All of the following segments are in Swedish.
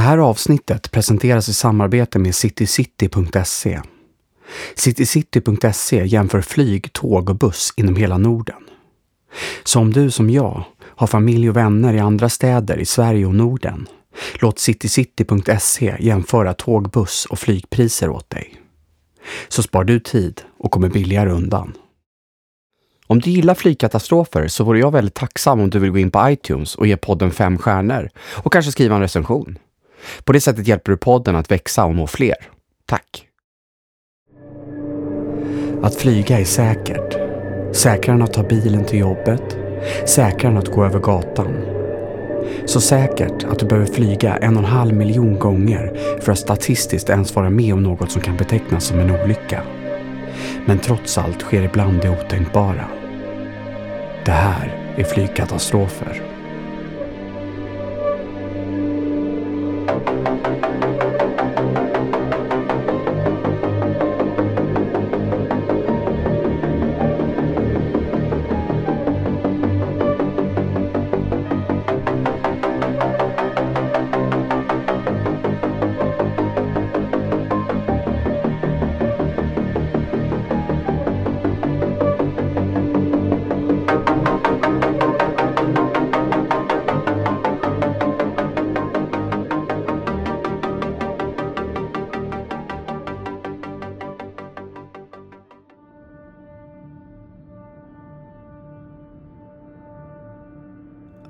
Det här avsnittet presenteras i samarbete med citycity.se. Citycity.se jämför flyg, tåg och buss inom hela Norden. Så om du som jag har familj och vänner i andra städer i Sverige och Norden, låt citycity.se jämföra tåg, buss och flygpriser åt dig. Så spar du tid och kommer billigare undan. Om du gillar flygkatastrofer så vore jag väldigt tacksam om du vill gå in på iTunes och ge podden fem stjärnor och kanske skriva en recension. På det sättet hjälper du podden att växa och nå fler. Tack! Att flyga är säkert. Säkrare än att ta bilen till jobbet. Säkrare än att gå över gatan. Så säkert att du behöver flyga en och en halv miljon gånger för att statistiskt ens vara med om något som kan betecknas som en olycka. Men trots allt sker ibland det otänkbara. Det här är flygkatastrofer.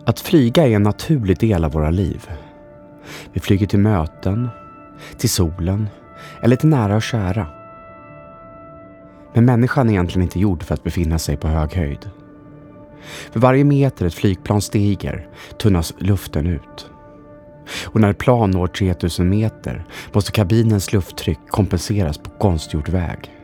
Att flyga är en naturlig del av våra liv. Vi flyger till möten, till solen eller till nära och kära. Men människan är egentligen inte gjord för att befinna sig på hög höjd. För varje meter ett flygplan stiger tunnas luften ut. Och när ett plan når 3000 meter måste kabinens lufttryck kompenseras på konstgjord väg.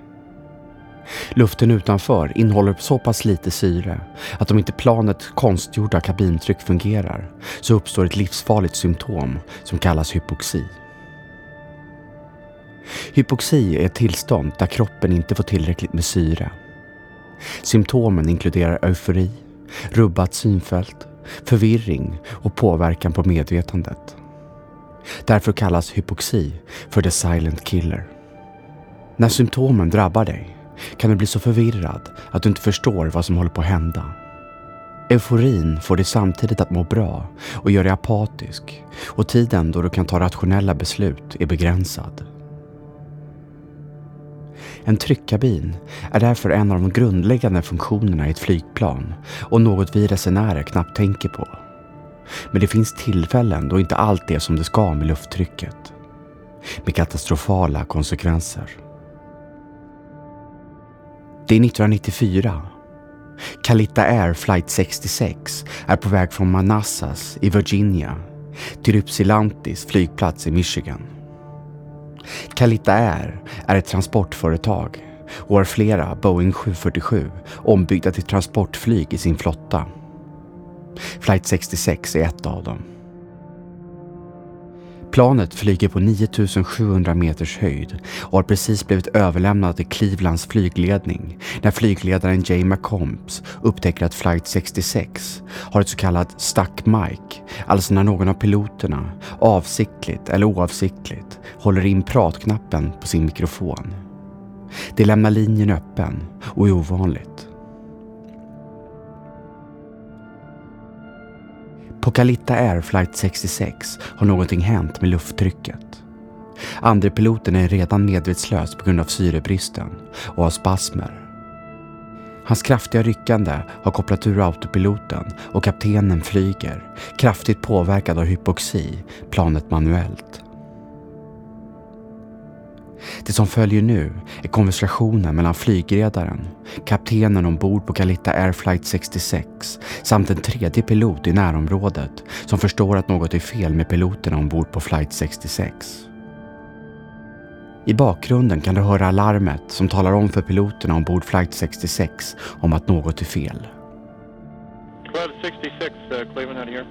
Luften utanför innehåller så pass lite syre att om inte planets konstgjorda kabintryck fungerar så uppstår ett livsfarligt symptom som kallas hypoxi. Hypoxi är ett tillstånd där kroppen inte får tillräckligt med syre. Symptomen inkluderar eufori, rubbat synfält, förvirring och påverkan på medvetandet. Därför kallas hypoxi för the silent killer. När symptomen drabbar dig kan du bli så förvirrad att du inte förstår vad som håller på att hända. Euforin får dig samtidigt att må bra och gör dig apatisk och tiden då du kan ta rationella beslut är begränsad. En tryckkabin är därför en av de grundläggande funktionerna i ett flygplan och något vi resenärer knappt tänker på. Men det finns tillfällen då inte allt är som det ska med lufttrycket. Med katastrofala konsekvenser. Det är 1994. Calita Air Flight 66 är på väg från Manassas i Virginia till Ypsilantis flygplats i Michigan. Calita Air är ett transportföretag och har flera Boeing 747 ombyggda till transportflyg i sin flotta. Flight 66 är ett av dem. Planet flyger på 9700 meters höjd och har precis blivit överlämnat till Clevelands flygledning när flygledaren Jay McCombs upptäcker att flight 66 har ett så kallat stuck mic, alltså när någon av piloterna avsiktligt eller oavsiktligt håller in pratknappen på sin mikrofon. Det lämnar linjen öppen och är ovanligt. På Kalitta Air Flight 66 har någonting hänt med lufttrycket. Andrepiloten är redan medvetslös på grund av syrebristen och har spasmer. Hans kraftiga ryckande har kopplat ur autopiloten och kaptenen flyger, kraftigt påverkad av hypoxi, planet manuellt. Det som följer nu är konversationen mellan flygledaren, kaptenen ombord på Calita Air Flight 66 samt en tredje pilot i närområdet som förstår att något är fel med piloterna ombord på Flight 66. I bakgrunden kan du höra alarmet som talar om för piloterna ombord Flight 66 om att något är fel. 1266, uh, Cleveland, out of here.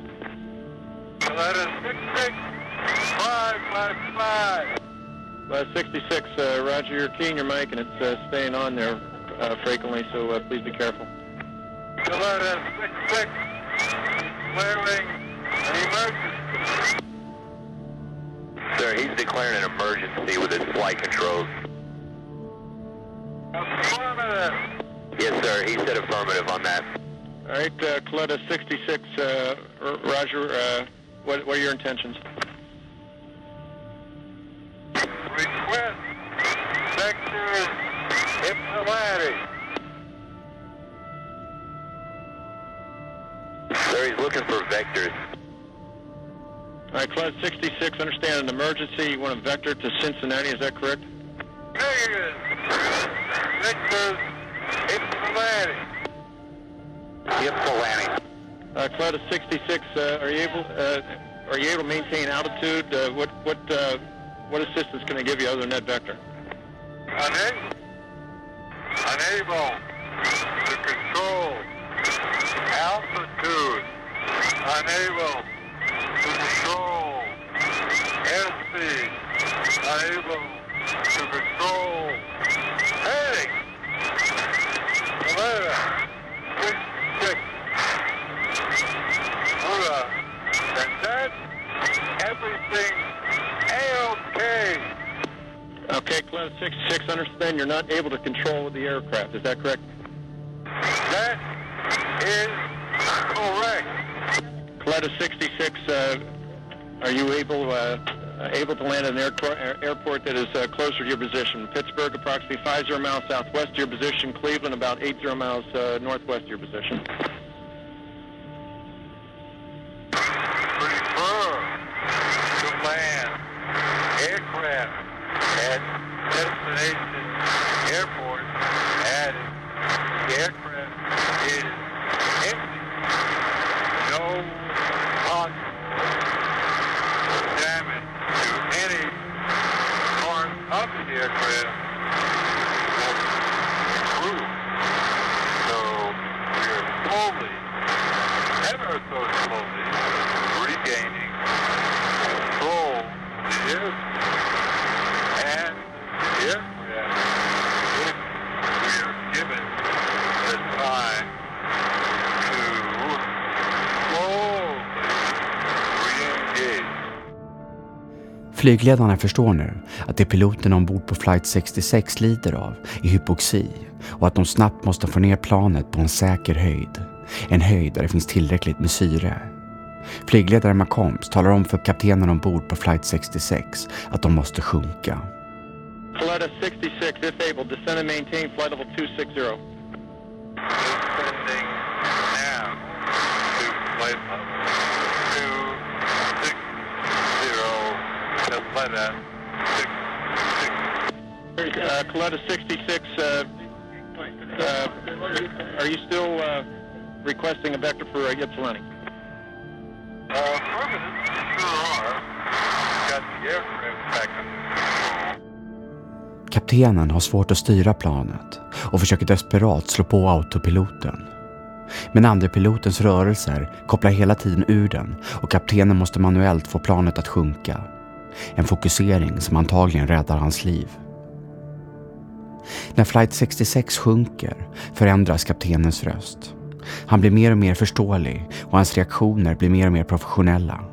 1166, 555. Uh, 66, uh, Roger, you're keying your mic and it's uh, staying on there uh, frequently, so uh, please be careful. Nevada 66, clearing an emergency. sir. He's declaring an emergency with his flight controls. Affirmative. Yes, sir. He said affirmative on that. All right, uh, Coletta 66, uh, R- Roger, uh, what, what are your intentions? Right, Coletta 66, understand an emergency. You want a vector to Cincinnati, is that correct? Negative. Sectors Ypsilanti. Ypsilanti. Uh, Coletta 66, uh, are you able, uh, are you able to maintain altitude? Uh, what, what, uh, what assistance can I give you other than that vector? Unable. Unable to control altitude. Unable to control airspeed. Unable to control heading. Alert. Six, six. Alert. And that, everything A-OK. Okay, Coletta 66, understand you're not able to control the aircraft, is that correct? That is correct. Coletta 66, uh, are you able uh, able to land at an air- air- airport that is uh, closer to your position? Pittsburgh, approximately 50 miles southwest of your position. Cleveland, about 80 miles uh, northwest of your position. Flygledarna förstår nu att det piloterna ombord på flight 66 lider av är hypoxi och att de snabbt måste få ner planet på en säker höjd. En höjd där det finns tillräckligt med syre. Flygledare McCombs talar om för kaptenen ombord på flight 66 att de måste sjunka. Coletta 66, if able, descend and maintain flight level 260. Descending now to flight level two six zero six six Uh, Coletta 66, uh, uh, are you still uh, requesting a vector for uh, Ypsilanti? Uh, affirmative, sure are. Got the aircraft back. Kaptenen har svårt att styra planet och försöker desperat slå på autopiloten. Men andrepilotens rörelser kopplar hela tiden ur den och kaptenen måste manuellt få planet att sjunka. En fokusering som antagligen räddar hans liv. När flight 66 sjunker förändras kaptenens röst. Han blir mer och mer förståelig och hans reaktioner blir mer och mer professionella.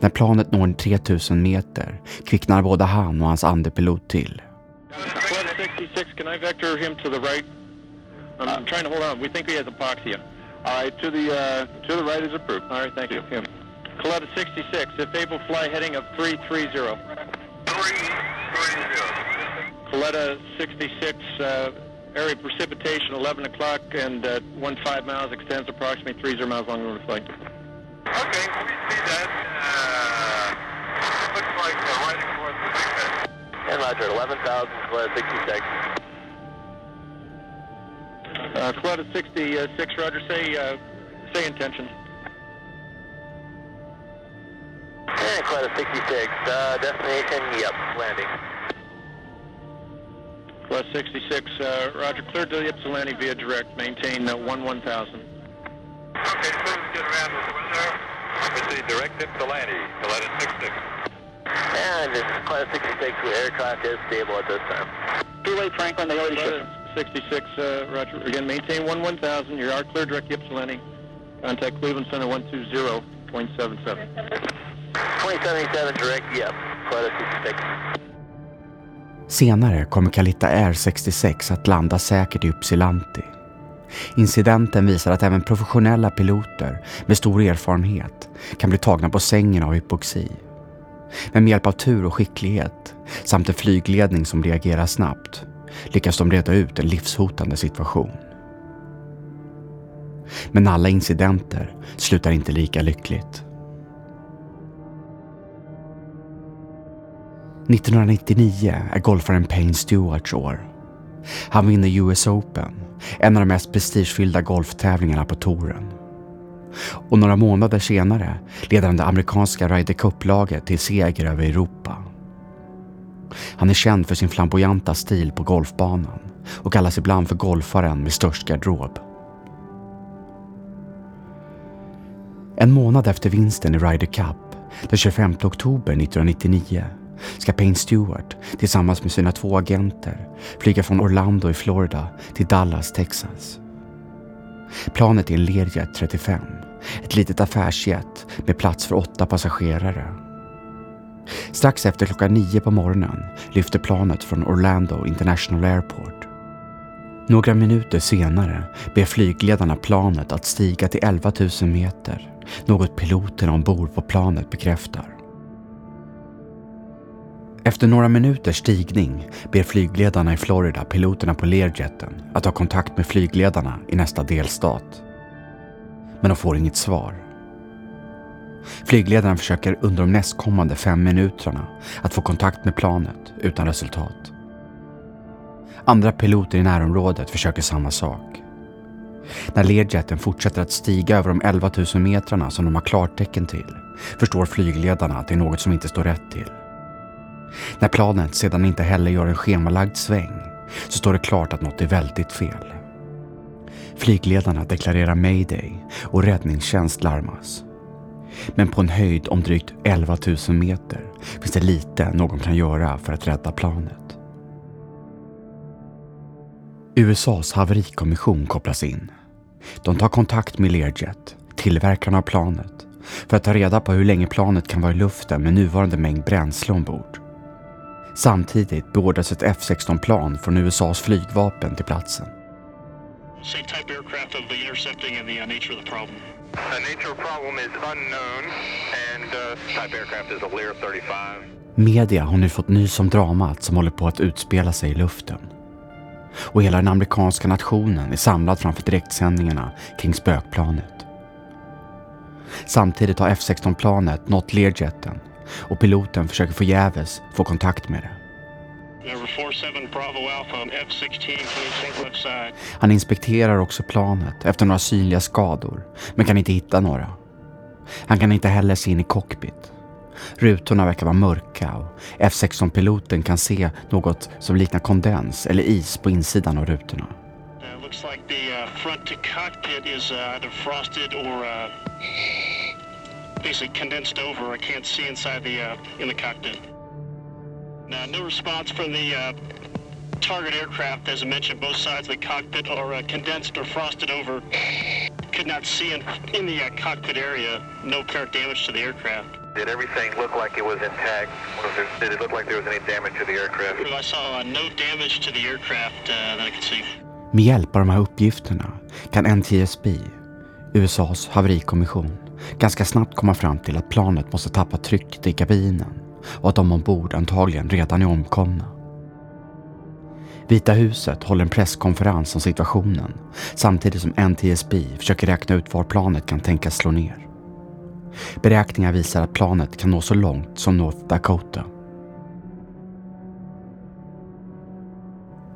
När planet når 3000 meter kvicknar både han och hans andepilot till. Flight 66, can I vector him to the right? I'm trying to hold on. We think he has hypoxia. All right, to the uh, to the right is approved. All right, thank you. Him. Coletta 66, if able, fly heading of 330. Three three zero. Coletta 66, uh, area precipitation 11 o'clock and uh, 15 miles extends approximately 30 miles long over the flight. Okay, we see that. Uh, looks like the right course is good. And Roger, 11,000, Coletta 66. Uh, Coletta 66, Roger, say uh, say intentions. And Coletta 66, uh, destination, yep, landing. Coletta 66, uh, Roger, cleared to the Ypsilanti via direct. Maintain uh, 1 1000. Okay, so let's get around this window. It's the direct Ypsilanti, Coletta 66. And this is Coletta 66, the aircraft is stable at this time. Too late, Franklin. They already shipped. 66, uh, Roger. Again, maintain 1 1000. You are clear direct Ypsilanti. Contact Cleveland Center 120.77. 2077 direct, yep. Flight 66. Senare kommer Kalita Air 66 att landa säkert i Ypsilanti. Incidenten visar att även professionella piloter med stor erfarenhet kan bli tagna på sängen av hypoxi. Men med hjälp av tur och skicklighet samt en flygledning som reagerar snabbt lyckas de reda ut en livshotande situation. Men alla incidenter slutar inte lika lyckligt. 1999 är golfaren Payne Stewarts år. Han vinner US Open, en av de mest prestigefyllda golftävlingarna på touren. Och några månader senare leder han det amerikanska Ryder Cup-laget till seger över Europa. Han är känd för sin flamboyanta stil på golfbanan och kallas ibland för golfaren med störst garderob. En månad efter vinsten i Ryder Cup, den 25 oktober 1999, ska Payne Stewart tillsammans med sina två agenter flyga från Orlando i Florida till Dallas, Texas. Planet är en Learjet 35, ett litet affärsjet med plats för åtta passagerare. Strax efter klockan nio på morgonen lyfter planet från Orlando International Airport. Några minuter senare ber flygledarna planet att stiga till 11 000 meter, något piloterna ombord på planet bekräftar. Efter några minuters stigning ber flygledarna i Florida piloterna på Learjeten att ta kontakt med flygledarna i nästa delstat. Men de får inget svar. Flygledaren försöker under de nästkommande fem minuterna att få kontakt med planet utan resultat. Andra piloter i närområdet försöker samma sak. När Learjeten fortsätter att stiga över de 11 000 metrarna som de har klartecken till förstår flygledarna att det är något som inte står rätt till. När planet sedan inte heller gör en schemalagd sväng så står det klart att något är väldigt fel. Flygledarna deklarerar mayday och räddningstjänst larmas. Men på en höjd om drygt 11 000 meter finns det lite någon kan göra för att rädda planet. USAs haverikommission kopplas in. De tar kontakt med Learjet, tillverkarna av planet, för att ta reda på hur länge planet kan vara i luften med nuvarande mängd bränsle ombord. Samtidigt beordras ett F-16-plan från USAs flygvapen till platsen. Say type aircraft of the intercepting and the uh, nature of the problem. The nature of problem is unknown, and uh, type aircraft is a Lear 35. Media har nu fått nys om dramat som håller på att utspela sig i luften. Och hela den amerikanska nationen är samlad framför direktsändningarna kring spökplanet. Samtidigt har F-16-planet nått Learjeten och piloten försöker förgäves få kontakt med det. Number 47 Bravo Alpha, F-16, can you take left side? Han inspekterar också planet efter några synliga skador, men kan inte hitta några. Han kan inte heller se in i cockpit. Rutorna verkar vara mörka och F-16-piloten kan se något som liknar kondens eller is på insidan av rutorna. Uh, looks like the uh, front to cockpit is uh, either frosted or uh, basically condensed over. I can't see inside the uh, in the cockpit. Now, no response from the uh, target aircraft. As I mentioned, both sides of the cockpit are uh, condensed or frosted over. Could not see in, in the uh, cockpit area. No apparent damage to the aircraft. Did everything look like it was intact? Was there, did it look like there was any damage to the aircraft? I saw uh, no damage to the aircraft uh, that I could see. Med hjälp av de här uppgifterna kan NTSB, USAs haverikommission, ganska snabbt komma fram till att planet måste tappa trycket i kabinen och att de ombord antagligen redan är omkomna. Vita huset håller en presskonferens om situationen samtidigt som NTSB försöker räkna ut var planet kan tänkas slå ner. Beräkningar visar att planet kan nå så långt som North Dakota.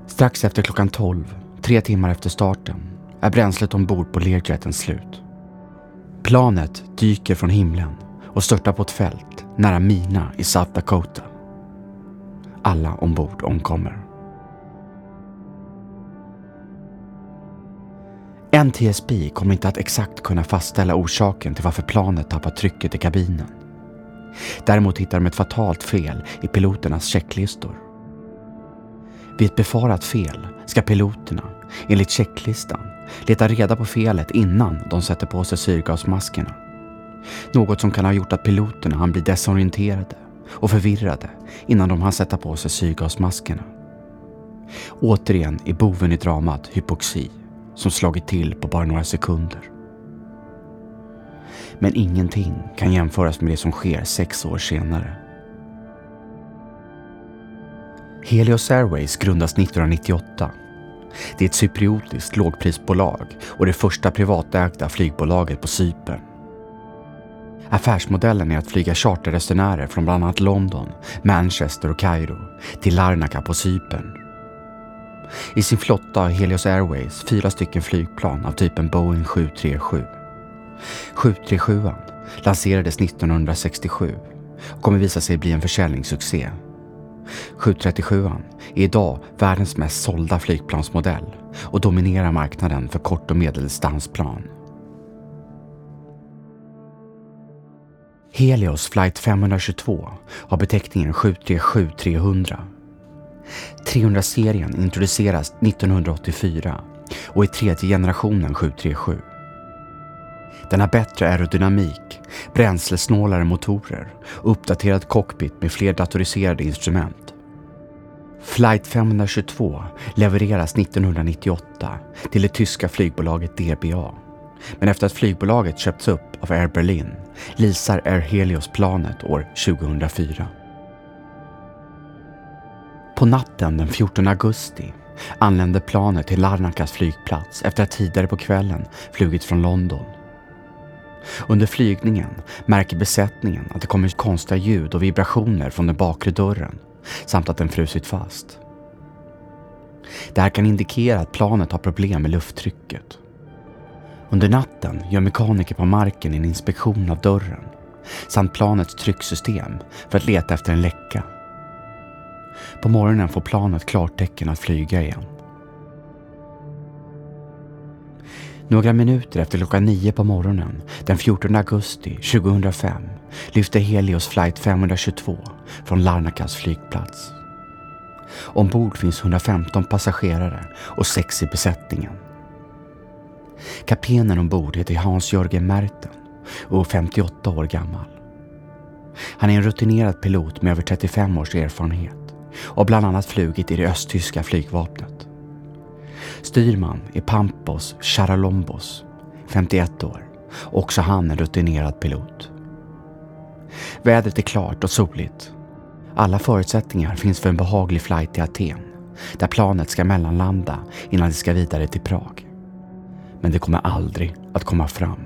Strax efter klockan 12, tre timmar efter starten, är bränslet ombord på Learjeten slut. Planet dyker från himlen och störtar på ett fält nära Mina i South Dakota. Alla ombord omkommer. NTSB kommer inte att exakt kunna fastställa orsaken till varför planet tappat trycket i kabinen. Däremot hittar de ett fatalt fel i piloternas checklistor. Vid ett befarat fel ska piloterna, enligt checklistan, leta reda på felet innan de sätter på sig syrgasmaskerna. Något som kan ha gjort att piloterna hann bli desorienterade och förvirrade innan de hann sätta på sig syrgasmaskerna. Återigen är boven i dramat hypoxi som slagit till på bara några sekunder. Men ingenting kan jämföras med det som sker sex år senare. Helios Airways grundas 1998. Det är ett cypriotiskt lågprisbolag och det första privatägda flygbolaget på Cypern. Affärsmodellen är att flyga charterresenärer från bland annat London, Manchester och Kairo till Larnaca på Cypern. I sin flotta har Helios Airways fyra stycken flygplan av typen Boeing 737. 737 lanserades 1967 och kommer visa sig bli en försäljningssuccé. 737 är idag världens mest sålda flygplansmodell och dominerar marknaden för kort och medeldistansplan. Helios flight 522 har beteckningen 737-300. 300-serien introduceras 1984 och är tredje generationen 737. Den har bättre aerodynamik, bränslesnålare motorer och uppdaterad cockpit med fler datoriserade instrument. Flight 522 levereras 1998 till det tyska flygbolaget DBA. Men efter att flygbolaget köpts upp av Air Berlin leasar Air Helios planet år 2004. På natten den 14 augusti anländer planet till Larnakas flygplats efter att tidigare på kvällen flugit från London. Under flygningen märker besättningen att det kommer konstiga ljud och vibrationer från den bakre dörren samt att den frusit fast. Det här kan indikera att planet har problem med lufttrycket. Under natten gör mekaniker på marken en inspektion av dörren samt planets trycksystem för att leta efter en läcka. På morgonen får planet klartecken att flyga igen. Några minuter efter klockan nio på morgonen den 14 augusti 2005 lyfter Helios flight 522 från Larnakas flygplats. Ombord finns 115 passagerare och sex i besättningen. Kaptenen ombord heter Hans-Jörgen Merten och är 58 år gammal. Han är en rutinerad pilot med över 35 års erfarenhet och har bland annat flugit i det östtyska flygvapnet. Styrman är Pampos Charalombos, 51 år, också han en rutinerad pilot. Vädret är klart och soligt. Alla förutsättningar finns för en behaglig flight till Aten, där planet ska mellanlanda innan det ska vidare till Prag. Men det kommer aldrig att komma fram.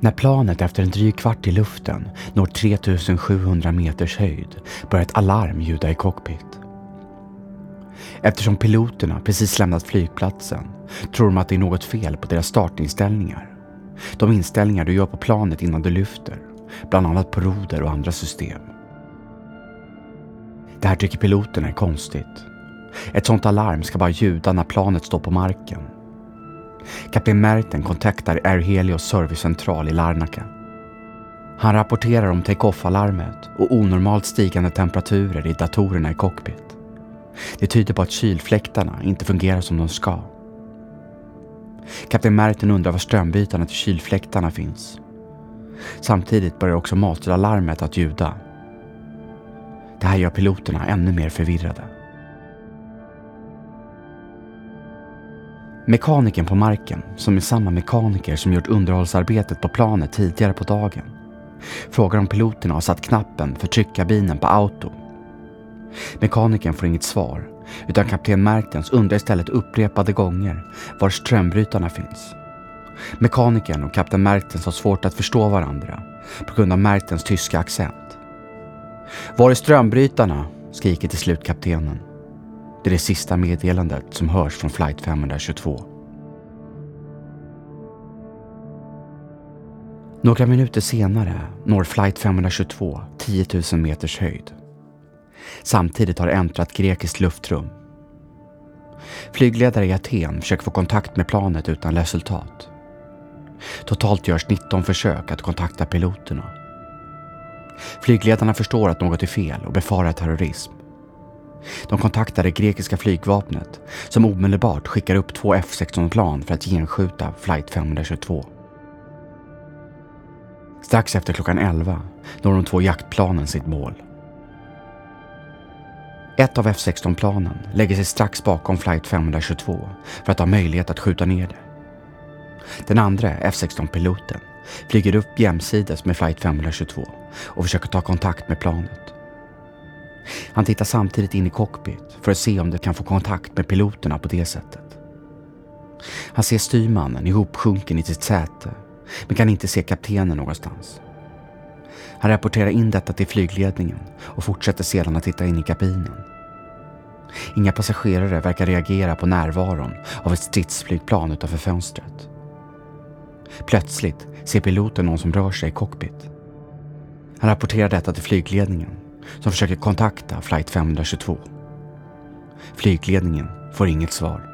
När planet efter en dryg kvart i luften når 3700 meters höjd börjar ett alarm ljuda i cockpit. Eftersom piloterna precis lämnat flygplatsen tror de att det är något fel på deras startinställningar. De inställningar du gör på planet innan du lyfter, bland annat på roder och andra system. Det här tycker piloterna är konstigt. Ett sånt alarm ska bara ljuda när planet står på marken. Kapten Merten kontaktar Air Helios servicecentral i Larnaca. Han rapporterar om take-off-alarmet och onormalt stigande temperaturer i datorerna i cockpit. Det tyder på att kylfläktarna inte fungerar som de ska. Kapten Merton undrar var strömbytarna till kylfläktarna finns. Samtidigt börjar också matlarmet att ljuda. Det här gör piloterna ännu mer förvirrade. Mekanikern på marken, som är samma mekaniker som gjort underhållsarbetet på planet tidigare på dagen, frågar om piloterna har satt knappen för tryckkabinen på auto. Mekanikern får inget svar, utan kapten Mertens undrar istället upprepade gånger var strömbrytarna finns. Mekanikern och kapten Mertens har svårt att förstå varandra på grund av Mertens tyska accent. Var är strömbrytarna? skriker till slut kaptenen. Det är det sista meddelandet som hörs från flight 522. Några minuter senare når flight 522 10 000 meters höjd. Samtidigt har det äntrat grekiskt luftrum. Flygledare i Aten försöker få kontakt med planet utan resultat. Totalt görs 19 försök att kontakta piloterna. Flygledarna förstår att något är fel och befarar terrorism. De kontaktar det grekiska flygvapnet som omedelbart skickar upp två F-16-plan för att genskjuta flight 522. Strax efter klockan 11 når de två jaktplanen sitt mål. Ett av F16-planen lägger sig strax bakom flight 522 för att ha möjlighet att skjuta ner det. Den andra F16-piloten flyger upp jämsides med flight 522 och försöker ta kontakt med planet. Han tittar samtidigt in i cockpit för att se om det kan få kontakt med piloterna på det sättet. Han ser styrmannen ihopsjunken i sitt säte men kan inte se kaptenen någonstans. Han rapporterar in detta till flygledningen och fortsätter sedan att titta in i kabinen. Inga passagerare verkar reagera på närvaron av ett stridsflygplan utanför fönstret. Plötsligt ser piloten någon som rör sig i cockpit. Han rapporterar detta till flygledningen som försöker kontakta flight 522. Flygledningen får inget svar.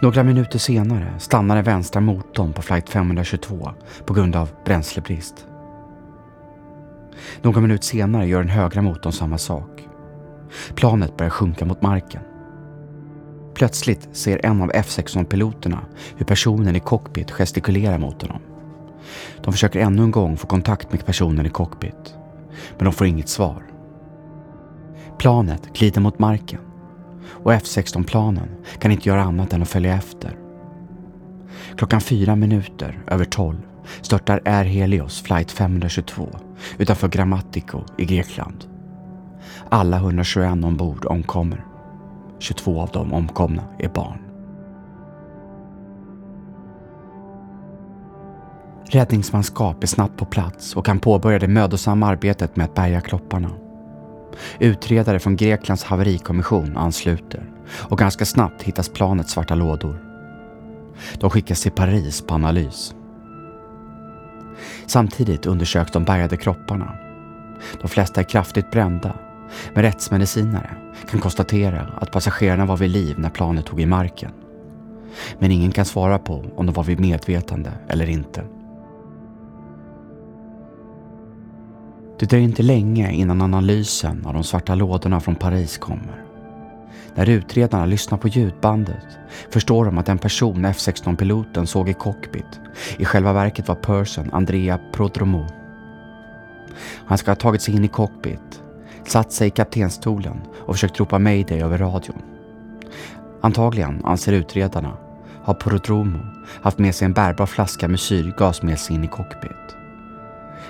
Några minuter senare stannar den vänstra motorn på flight 522 på grund av bränslebrist. Några minuter senare gör den högra motorn samma sak. Planet börjar sjunka mot marken. Plötsligt ser en av F16-piloterna hur personen i cockpit gestikulerar mot honom. De försöker ännu en gång få kontakt med personen i cockpit, men de får inget svar. Planet glider mot marken och F16-planen kan inte göra annat än att följa efter. Klockan fyra minuter över tolv störtar Air Helios flight 522 utanför Grammatiko i Grekland. Alla 121 ombord omkommer. 22 av de omkomna är barn. Räddningsmanskap är snabbt på plats och kan påbörja det mödosamma arbetet med att bärga kropparna. Utredare från Greklands haverikommission ansluter och ganska snabbt hittas planets svarta lådor. De skickas till Paris på analys. Samtidigt undersöks de bärgade kropparna. De flesta är kraftigt brända, men rättsmedicinare kan konstatera att passagerarna var vid liv när planet tog i marken. Men ingen kan svara på om de var vid medvetande eller inte. Det dröjer inte länge innan analysen av de svarta lådorna från Paris kommer. När utredarna lyssnar på ljudbandet förstår de att den person F16-piloten såg i cockpit i själva verket var Person Andrea Prodromo. Han ska ha tagit sig in i cockpit, satt sig i kaptenstolen och försökt ropa mayday över radion. Antagligen, anser utredarna, har Prodromo haft med sig en bärbar flaska med syrgas med sig in i cockpit.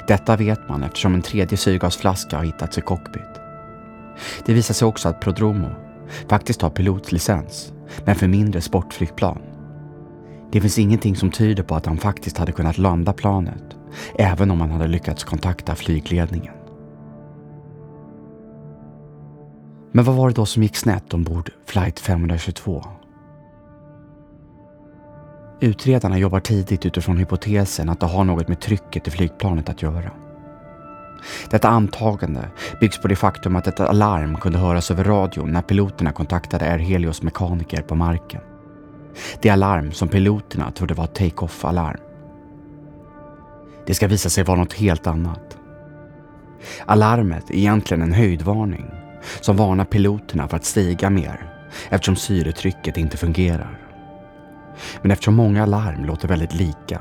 Detta vet man eftersom en tredje syrgasflaska har hittats i cockpit. Det visar sig också att Prodromo faktiskt har pilotlicens, men för mindre sportflygplan. Det finns ingenting som tyder på att han faktiskt hade kunnat landa planet, även om han hade lyckats kontakta flygledningen. Men vad var det då som gick snett ombord flight 522? Utredarna jobbar tidigt utifrån hypotesen att det har något med trycket i flygplanet att göra. Detta antagande byggs på det faktum att ett alarm kunde höras över radion när piloterna kontaktade Air Helios mekaniker på marken. Det alarm som piloterna trodde var ett take-off-alarm. Det ska visa sig vara något helt annat. Alarmet är egentligen en höjdvarning som varnar piloterna för att stiga mer eftersom syretrycket inte fungerar. Men eftersom många larm låter väldigt lika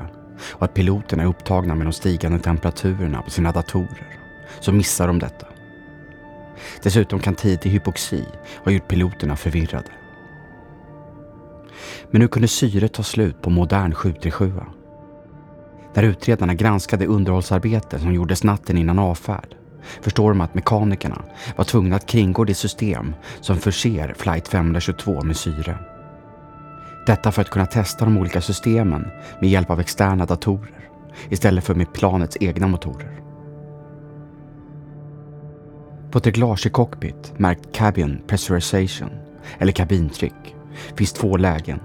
och att piloterna är upptagna med de stigande temperaturerna på sina datorer så missar de detta. Dessutom kan tid till hypoxi ha gjort piloterna förvirrade. Men nu kunde syret ta slut på modern 737. När utredarna granskade underhållsarbete som gjordes natten innan avfärd förstår de att mekanikerna var tvungna att kringgå det system som förser flight 522 med syre. Detta för att kunna testa de olika systemen med hjälp av externa datorer istället för med planets egna motorer. På ett reglage i cockpit märkt Cabin Pressurization eller kabintryck finns två lägen,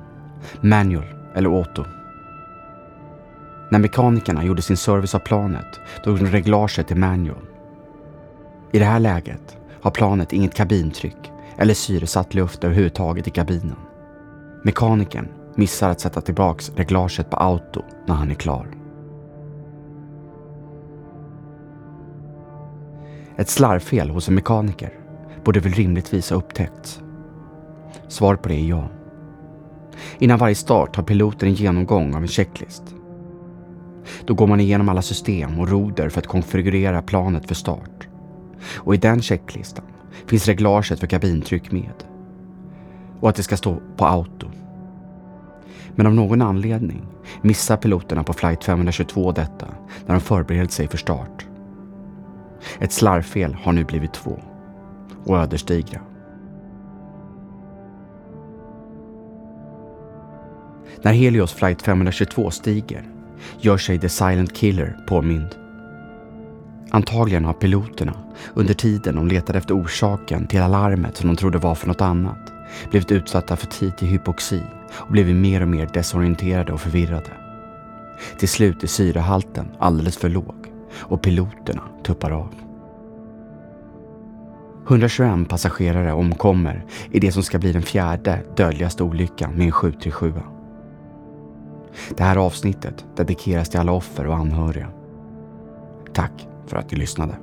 manual eller auto. När mekanikerna gjorde sin service av planet drog de reglaget till manual. I det här läget har planet inget kabintryck eller syresatt luft överhuvudtaget i kabinen. Mekanikern missar att sätta tillbaks reglaget på auto när han är klar. Ett slarvfel hos en mekaniker borde väl rimligtvis ha upptäckts? Svar på det är ja. Innan varje start har piloten en genomgång av en checklist. Då går man igenom alla system och roder för att konfigurera planet för start. Och i den checklistan finns reglaget för kabintryck med. Och att det ska stå på auto. Men av någon anledning missar piloterna på flight 522 detta när de förbereder sig för start. Ett slarvfel har nu blivit två och ödesdigra. När Helios flight 522 stiger gör sig The Silent Killer påmind. Antagligen har piloterna under tiden de letade efter orsaken till alarmet som de trodde var för något annat blivit utsatta för tidig hypoxi och blivit mer och mer desorienterade och förvirrade. Till slut är syrehalten alldeles för låg och piloterna tuppar av. 121 passagerare omkommer i det som ska bli den fjärde dödligaste olyckan med en 737. Det här avsnittet dedikeras till alla offer och anhöriga. Tack för att du lyssnade.